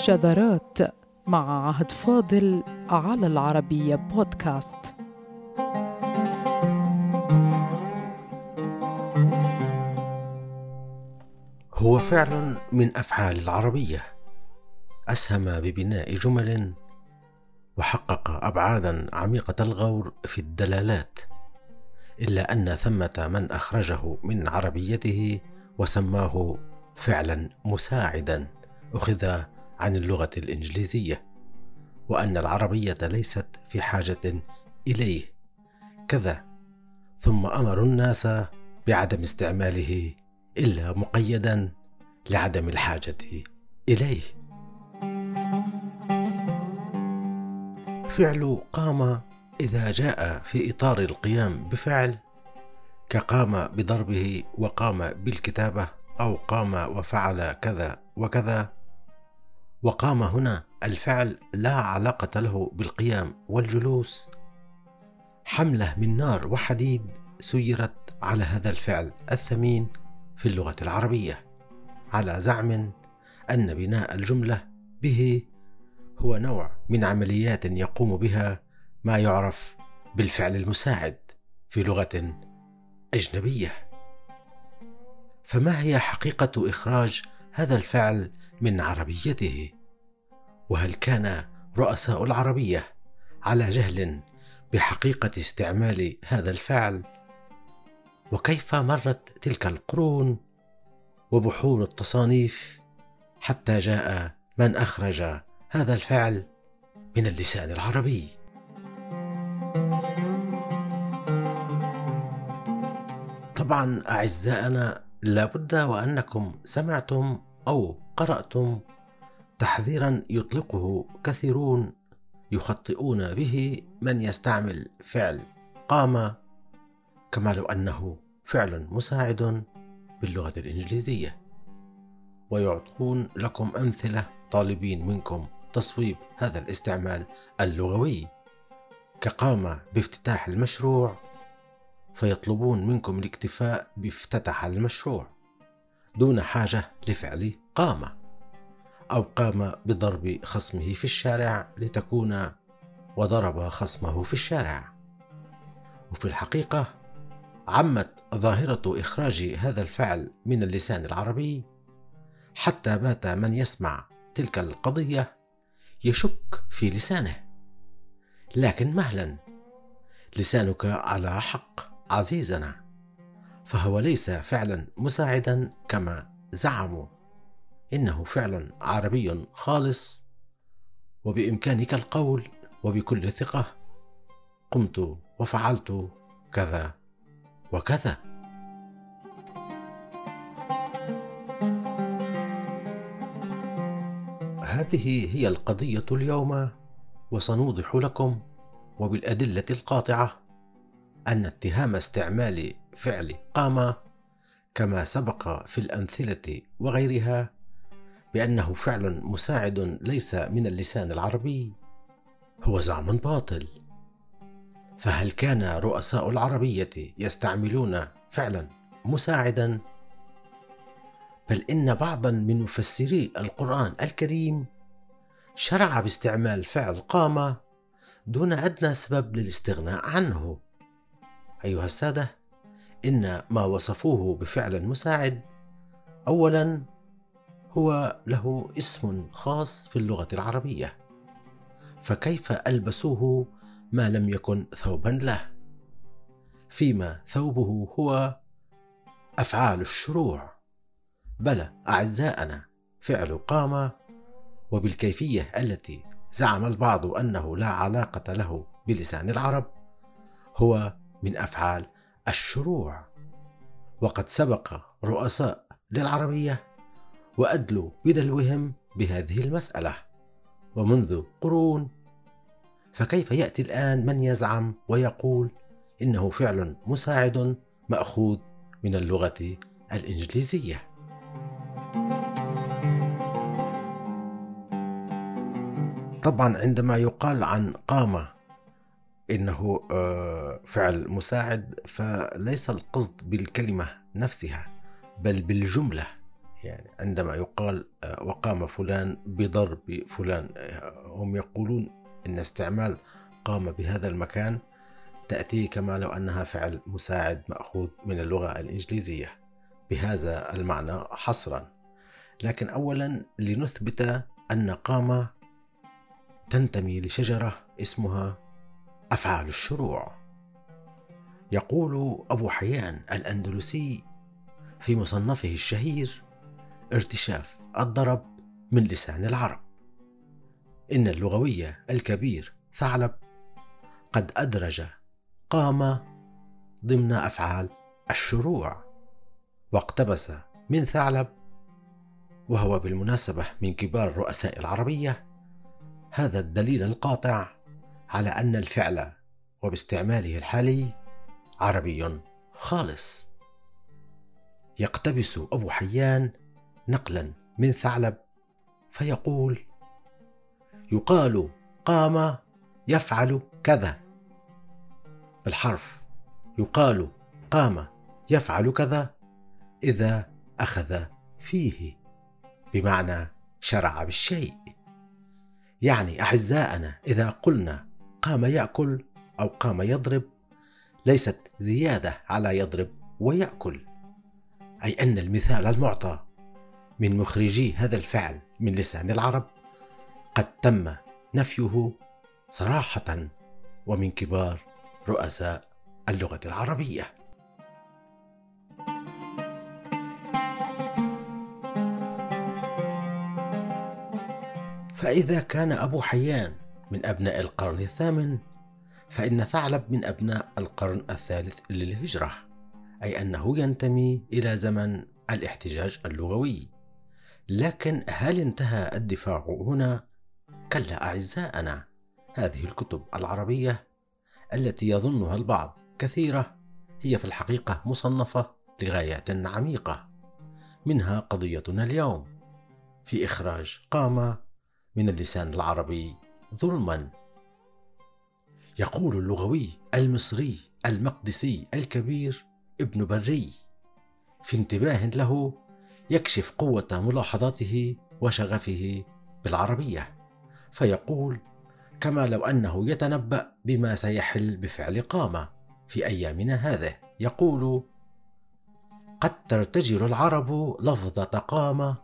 شذرات مع عهد فاضل على العربية بودكاست. هو فعل من أفعال العربية. أسهم ببناء جمل وحقق أبعادا عميقة الغور في الدلالات إلا أن ثمة من أخرجه من عربيته وسماه فعلا مساعدا أخذ عن اللغة الإنجليزية وأن العربية ليست في حاجة إليه. كذا. ثم أمروا الناس بعدم استعماله إلا مقيدا لعدم الحاجة إليه. فعل قام إذا جاء في إطار القيام بفعل كقام بضربه وقام بالكتابة أو قام وفعل كذا وكذا. وقام هنا الفعل لا علاقة له بالقيام والجلوس. حملة من نار وحديد سيرت على هذا الفعل الثمين في اللغة العربية على زعم أن بناء الجملة به هو نوع من عمليات يقوم بها ما يعرف بالفعل المساعد في لغة أجنبية. فما هي حقيقة إخراج هذا الفعل من عربيته. وهل كان رؤساء العربية على جهل بحقيقة استعمال هذا الفعل؟ وكيف مرت تلك القرون وبحور التصانيف حتى جاء من أخرج هذا الفعل من اللسان العربي؟ طبعا أعزائنا لابد وأنكم سمعتم أو قرأتم تحذيرا يطلقه كثيرون يخطئون به من يستعمل فعل قام كما لو أنه فعل مساعد باللغة الإنجليزية. ويعطون لكم أمثلة طالبين منكم تصويب هذا الاستعمال اللغوي كقام بافتتاح المشروع فيطلبون منكم الاكتفاء بافتتح المشروع دون حاجة لفعل قام أو قام بضرب خصمه في الشارع لتكون وضرب خصمه في الشارع. وفي الحقيقة عمت ظاهرة إخراج هذا الفعل من اللسان العربي. حتى بات من يسمع تلك القضية يشك في لسانه. لكن مهلا لسانك على حق. عزيزنا فهو ليس فعلا مساعدا كما زعموا. إنه فعل عربي خالص. وبإمكانك القول وبكل ثقة قمت وفعلت كذا وكذا. هذه هي القضية اليوم وسنوضح لكم وبالأدلة القاطعة أن اتهام استعمال فعل قام كما سبق في الأمثلة وغيرها بأنه فعل مساعد ليس من اللسان العربي هو زعم باطل. فهل كان رؤساء العربية يستعملون فعلا مساعدا؟ بل إن بعضا من مفسري القرآن الكريم شرع باستعمال فعل قام دون أدنى سبب للاستغناء عنه. أيها السادة إن ما وصفوه بفعل مساعد أولا هو له اسم خاص في اللغة العربية فكيف ألبسوه ما لم يكن ثوبا له؟ فيما ثوبه هو أفعال الشروع بلى أعزائنا فعل قام وبالكيفية التي زعم البعض أنه لا علاقة له بلسان العرب هو من أفعال الشروع. وقد سبق رؤساء للعربية وأدلوا بدلوهم بهذه المسألة. ومنذ قرون فكيف يأتي الآن من يزعم ويقول إنه فعل مساعد مأخوذ من اللغة الإنجليزية؟ طبعا عندما يقال عن قام إنه آه، فعل مساعد فليس القصد بالكلمة نفسها بل بالجملة. يعني عندما يقال آه، وقام فلان بضرب فلان آه، هم يقولون إن استعمال قام بهذا المكان تأتي كما لو أنها فعل مساعد مأخوذ من اللغة الإنجليزية. بهذا المعنى حصرا. لكن أولا لنثبت أن قام تنتمي لشجرة اسمها أفعال الشروع. يقول أبو حيان الأندلسي في مصنفه الشهير ارتشاف الضرب من لسان العرب. إن اللغوية الكبير ثعلب قد أدرج قام ضمن أفعال الشروع واقتبس من ثعلب وهو بالمناسبة من كبار الرؤساء العربية هذا الدليل القاطع على أن الفعل وباستعماله الحالي عربي خالص. يقتبس أبو حيان نقلا من ثعلب فيقول يقال قام يفعل كذا. بالحرف يقال قام يفعل كذا إذا أخذ فيه بمعنى شرع بالشيء. يعني أعزائنا إذا قلنا قام يأكل أو قام يضرب ليست زيادة على يضرب ويأكل. أي أن المثال المعطى من مخرجي هذا الفعل من لسان العرب قد تم نفيه صراحة ومن كبار رؤساء اللغة العربية. فإذا كان أبو حيان من أبناء القرن الثامن فإن ثعلب من أبناء القرن الثالث للهجرة أي أنه ينتمي إلى زمن الاحتجاج اللغوي لكن هل انتهى الدفاع هنا؟ كلا أعزائنا هذه الكتب العربية التي يظنها البعض كثيرة هي في الحقيقة مصنفة لغايات عميقة منها قضيتنا اليوم في إخراج قام من اللسان العربي ظلما. يقول اللغوي المصري المقدسي الكبير ابن بري. في انتباه له يكشف قوة ملاحظاته وشغفه بالعربية. فيقول كما لو أنه يتنبأ بما سيحل بفعل قام في أيامنا هذه. يقول قد ترتجل العرب لفظة قام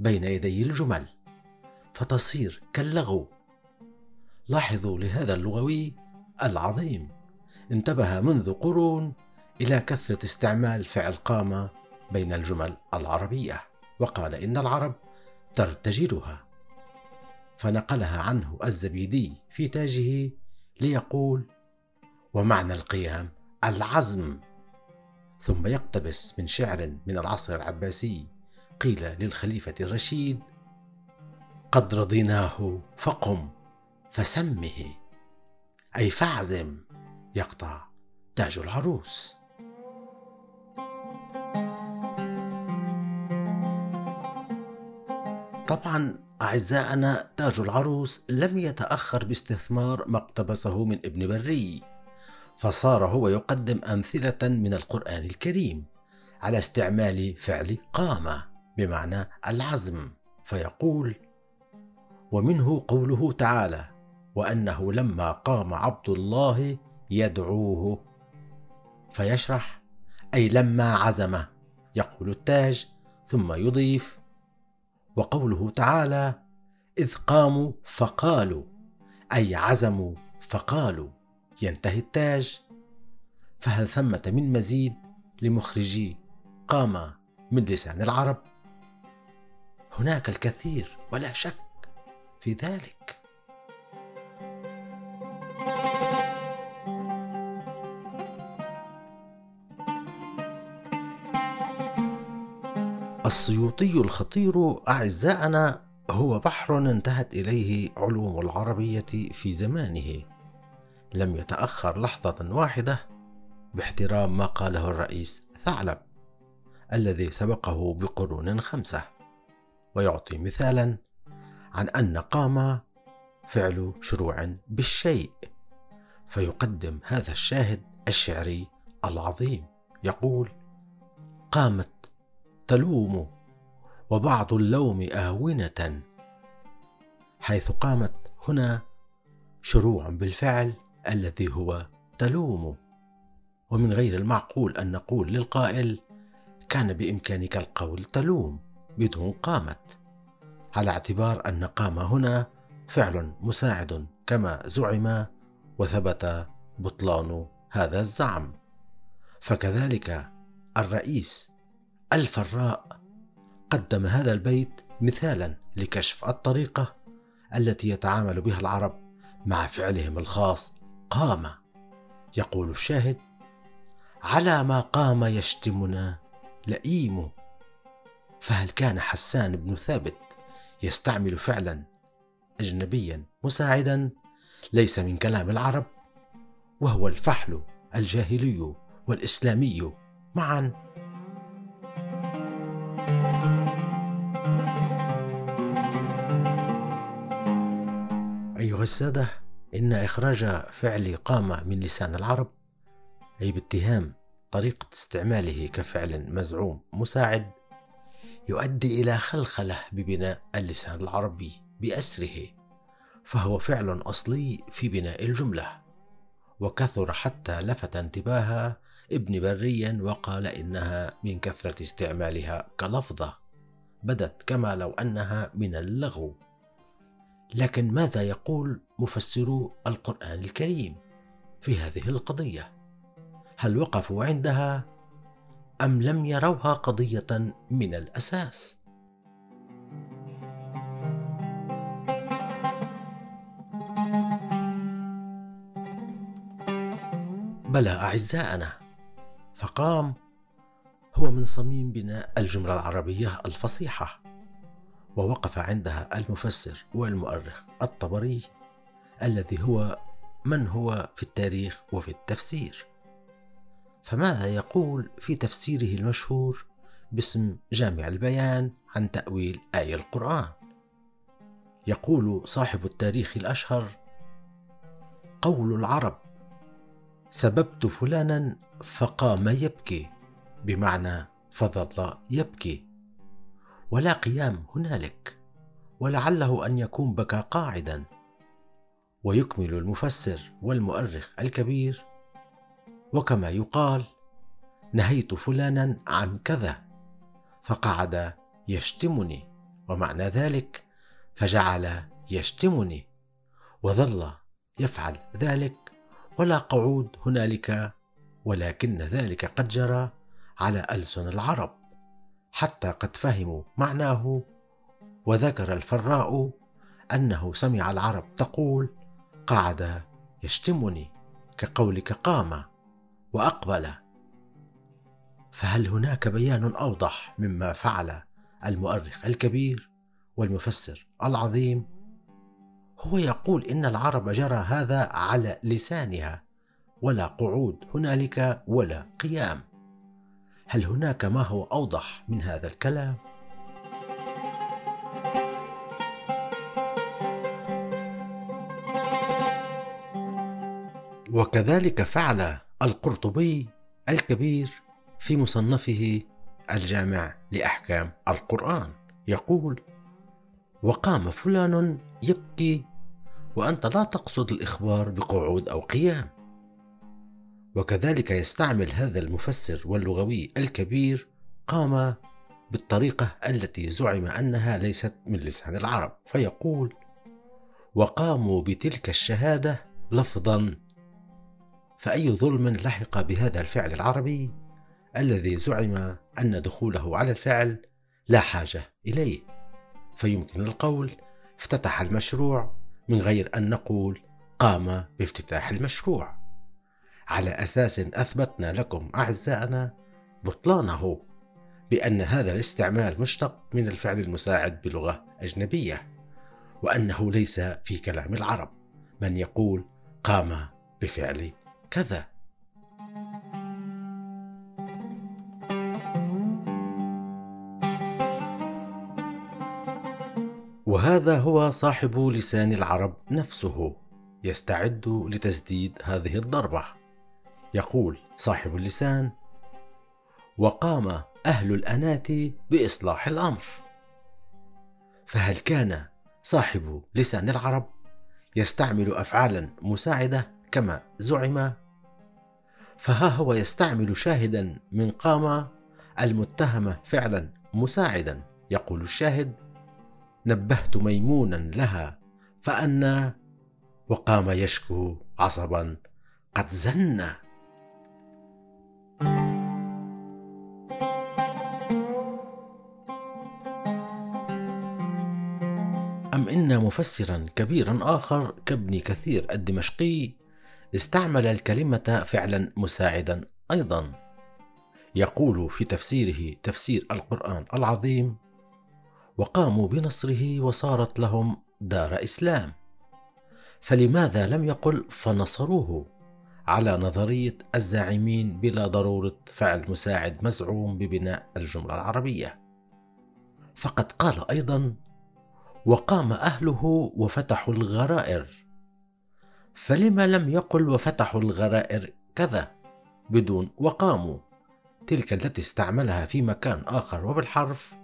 بين يدي الجمل فتصير كاللغو لاحظوا لهذا اللغوي العظيم. انتبه منذ قرون إلى كثرة استعمال فعل قام بين الجمل العربية وقال إن العرب ترتجلها. فنقلها عنه الزبيدي في تاجه ليقول ومعنى القيام العزم. ثم يقتبس من شعر من العصر العباسي قيل للخليفة الرشيد قد رضيناه فقم. فسمه. أي فاعزم يقطع تاج العروس. طبعا أعزائنا تاج العروس لم يتأخر باستثمار ما اقتبسه من ابن بري فصار هو يقدم أمثلة من القرآن الكريم على استعمال فعل قام بمعنى العزم فيقول ومنه قوله تعالى وأنه لما قام عبد الله يدعوه فيشرح أي لما عزم يقول التاج ثم يضيف وقوله تعالى إذ قاموا فقالوا أي عزموا فقالوا. ينتهي التاج. فهل ثمة من مزيد لمخرجي قام من لسان العرب؟ هناك الكثير ولا شك في ذلك. السيوطي الخطير أعزائنا هو بحر انتهت إليه علوم العربية في زمانه. لم يتأخر لحظة واحدة باحترام ما قاله الرئيس ثعلب الذي سبقه بقرون خمسة. ويعطي مثالا عن أن قام فعل شروع بالشيء. فيقدم هذا الشاهد الشعري العظيم يقول قامت تلوم وبعض اللوم آونة حيث قامت هنا شروع بالفعل الذي هو تلوم. ومن غير المعقول أن نقول للقائل كان بإمكانك القول تلوم بدون قامت. على اعتبار أن قام هنا فعل مساعد كما زعم وثبت بطلان هذا الزعم. فكذلك الرئيس الفراء قدم هذا البيت مثالا لكشف الطريقة التي يتعامل بها العرب مع فعلهم الخاص. قام يقول الشاهد على ما قام يشتمنا لئيم. فهل كان حسان بن ثابت يستعمل فعلا اجنبيا مساعدا؟ ليس من كلام العرب وهو الفحل الجاهلي والإسلامي معا. ايها الساده إن إخراج فعل قام من لسان العرب أي باتهام طريقة استعماله كفعل مزعوم مساعد يؤدي إلى خلخلة ببناء اللسان العربي بأسره فهو فعل أصلي في بناء الجملة. وكثر حتى لفت انتباه ابن بريا وقال إنها من كثرة استعمالها كلفظة بدت كما لو أنها من اللغو. لكن ماذا يقول مفسرو القرآن الكريم في هذه القضية؟ هل وقفوا عندها أم لم يروها قضية من الأساس؟ بلى أعزائنا فقام هو من صميم بناء الجملة العربية الفصيحة. ووقف عندها المفسر والمؤرخ الطبري الذي هو من هو في التاريخ وفي التفسير. فماذا يقول في تفسيره المشهور باسم جامع البيان عن تأويل آية القرآن. يقول صاحب التاريخ الأشهر قول العرب سببت فلانا فقام يبكي بمعنى فظل يبكي. ولا قيام هنالك ولعله أن يكون بكى قاعدا. ويكمل المفسر والمؤرخ الكبير وكما يقال نهيت فلانا عن كذا فقعد يشتمني ومعنى ذلك فجعل يشتمني وظل يفعل ذلك ولا قعود هنالك ولكن ذلك قد جرى على ألسن العرب. حتى قد فهموا معناه. وذكر الفراء أنه سمع العرب تقول قعد يشتمني كقولك قام وأقبل. فهل هناك بيان أوضح مما فعل المؤرخ الكبير والمفسر العظيم؟ هو يقول إن العرب جرى هذا على لسانها ولا قعود هنالك ولا قيام. هل هناك ما هو أوضح من هذا الكلام؟ وكذلك فعل القرطبي الكبير في مصنفه الجامع لأحكام القرآن. يقول وقام فلان يبكي وأنت لا تقصد الإخبار بقعود أو قيام. وكذلك يستعمل هذا المفسر واللغوي الكبير قام بالطريقة التي زعم أنها ليست من لسان العرب فيقول وقاموا بتلك الشهادة لفظا. فأي ظلم لحق بهذا الفعل العربي الذي زعم أن دخوله على الفعل لا حاجة إليه؟ فيمكن القول افتتح المشروع من غير أن نقول قام بافتتاح المشروع. على أساس أثبتنا لكم أعزائنا بطلانه بأن هذا الاستعمال مشتق من الفعل المساعد بلغة أجنبية وأنه ليس في كلام العرب. من يقول قام بفعل كذا. وهذا هو صاحب لسان العرب نفسه يستعد لتسديد هذه الضربة. يقول صاحب اللسان وقام أهل الانات بإصلاح الأمر. فهل كان صاحب لسان العرب يستعمل افعالا مساعدة كما زعم؟ فها هو يستعمل شاهدا من قام المتهمه فعلا مساعدا يقول الشاهد. نبهت ميمونا لها فأنى وقام يشكو عصبا قد زن مفسرا كبيرا آخر كابن كثير الدمشقي استعمل الكلمة فعلا مساعدا أيضا. يقول في تفسيره تفسير القرآن العظيم وقاموا بنصره وصارت لهم دار إسلام. فلماذا لم يقل فنصروه على نظرية الزاعمين بلا ضرورة فعل مساعد مزعوم ببناء الجملة العربية؟ فقد قال أيضا وقام أهله وفتحوا الغرائر. فلما لم يقل وفتحوا الغرائر؟ كذا بدون وقاموا. تلك التي استعملها في مكان آخر وبالحرف.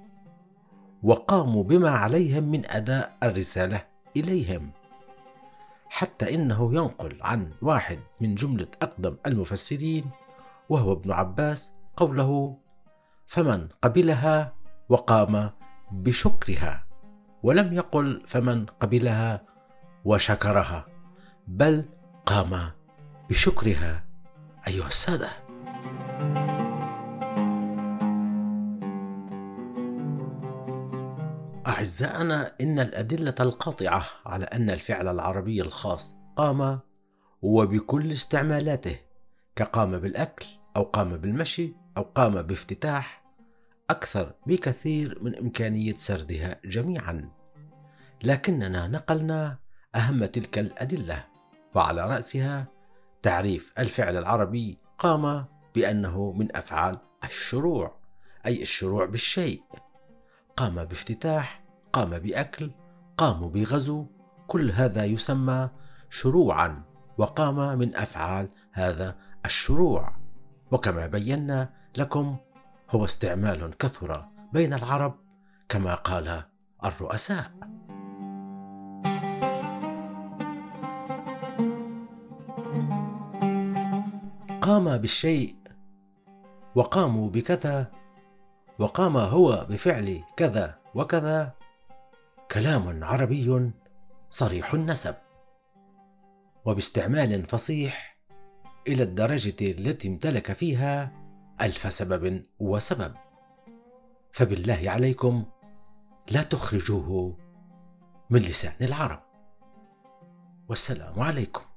وقاموا بما عليهم من أداء الرسالة إليهم. حتى إنه ينقل عن واحد من جملة أقدم المفسرين وهو ابن عباس قوله فمن قبلها وقام بشكرها. ولم يقل فمن قبلها وشكرها بل قام بشكرها. أيها السادة. أعزائنا إن الأدلة القاطعة على أن الفعل العربي الخاص قام وبكل استعمالاته كقام بالأكل أو قام بالمشي أو قام بافتتاح أكثر بكثير من إمكانية سردها جميعا. لكننا نقلنا أهم تلك الأدلة وعلى رأسها تعريف الفعل العربي قام بأنه من أفعال الشروع أي الشروع بالشيء. قام بافتتاح قام بأكل قاموا بغزو كل هذا يسمى شروعا وقام من أفعال هذا الشروع. وكما بينا لكم هو استعمال كثر بين العرب كما قال الرؤساء. قام بالشيء وقاموا بكذا وقام هو بفعل كذا وكذا. كلام عربي صريح النسب. وباستعمال فصيح إلى الدرجة التي امتلك فيها ألف سبب وسبب. فبالله عليكم لا تخرجوه من لسان العرب. والسلام عليكم.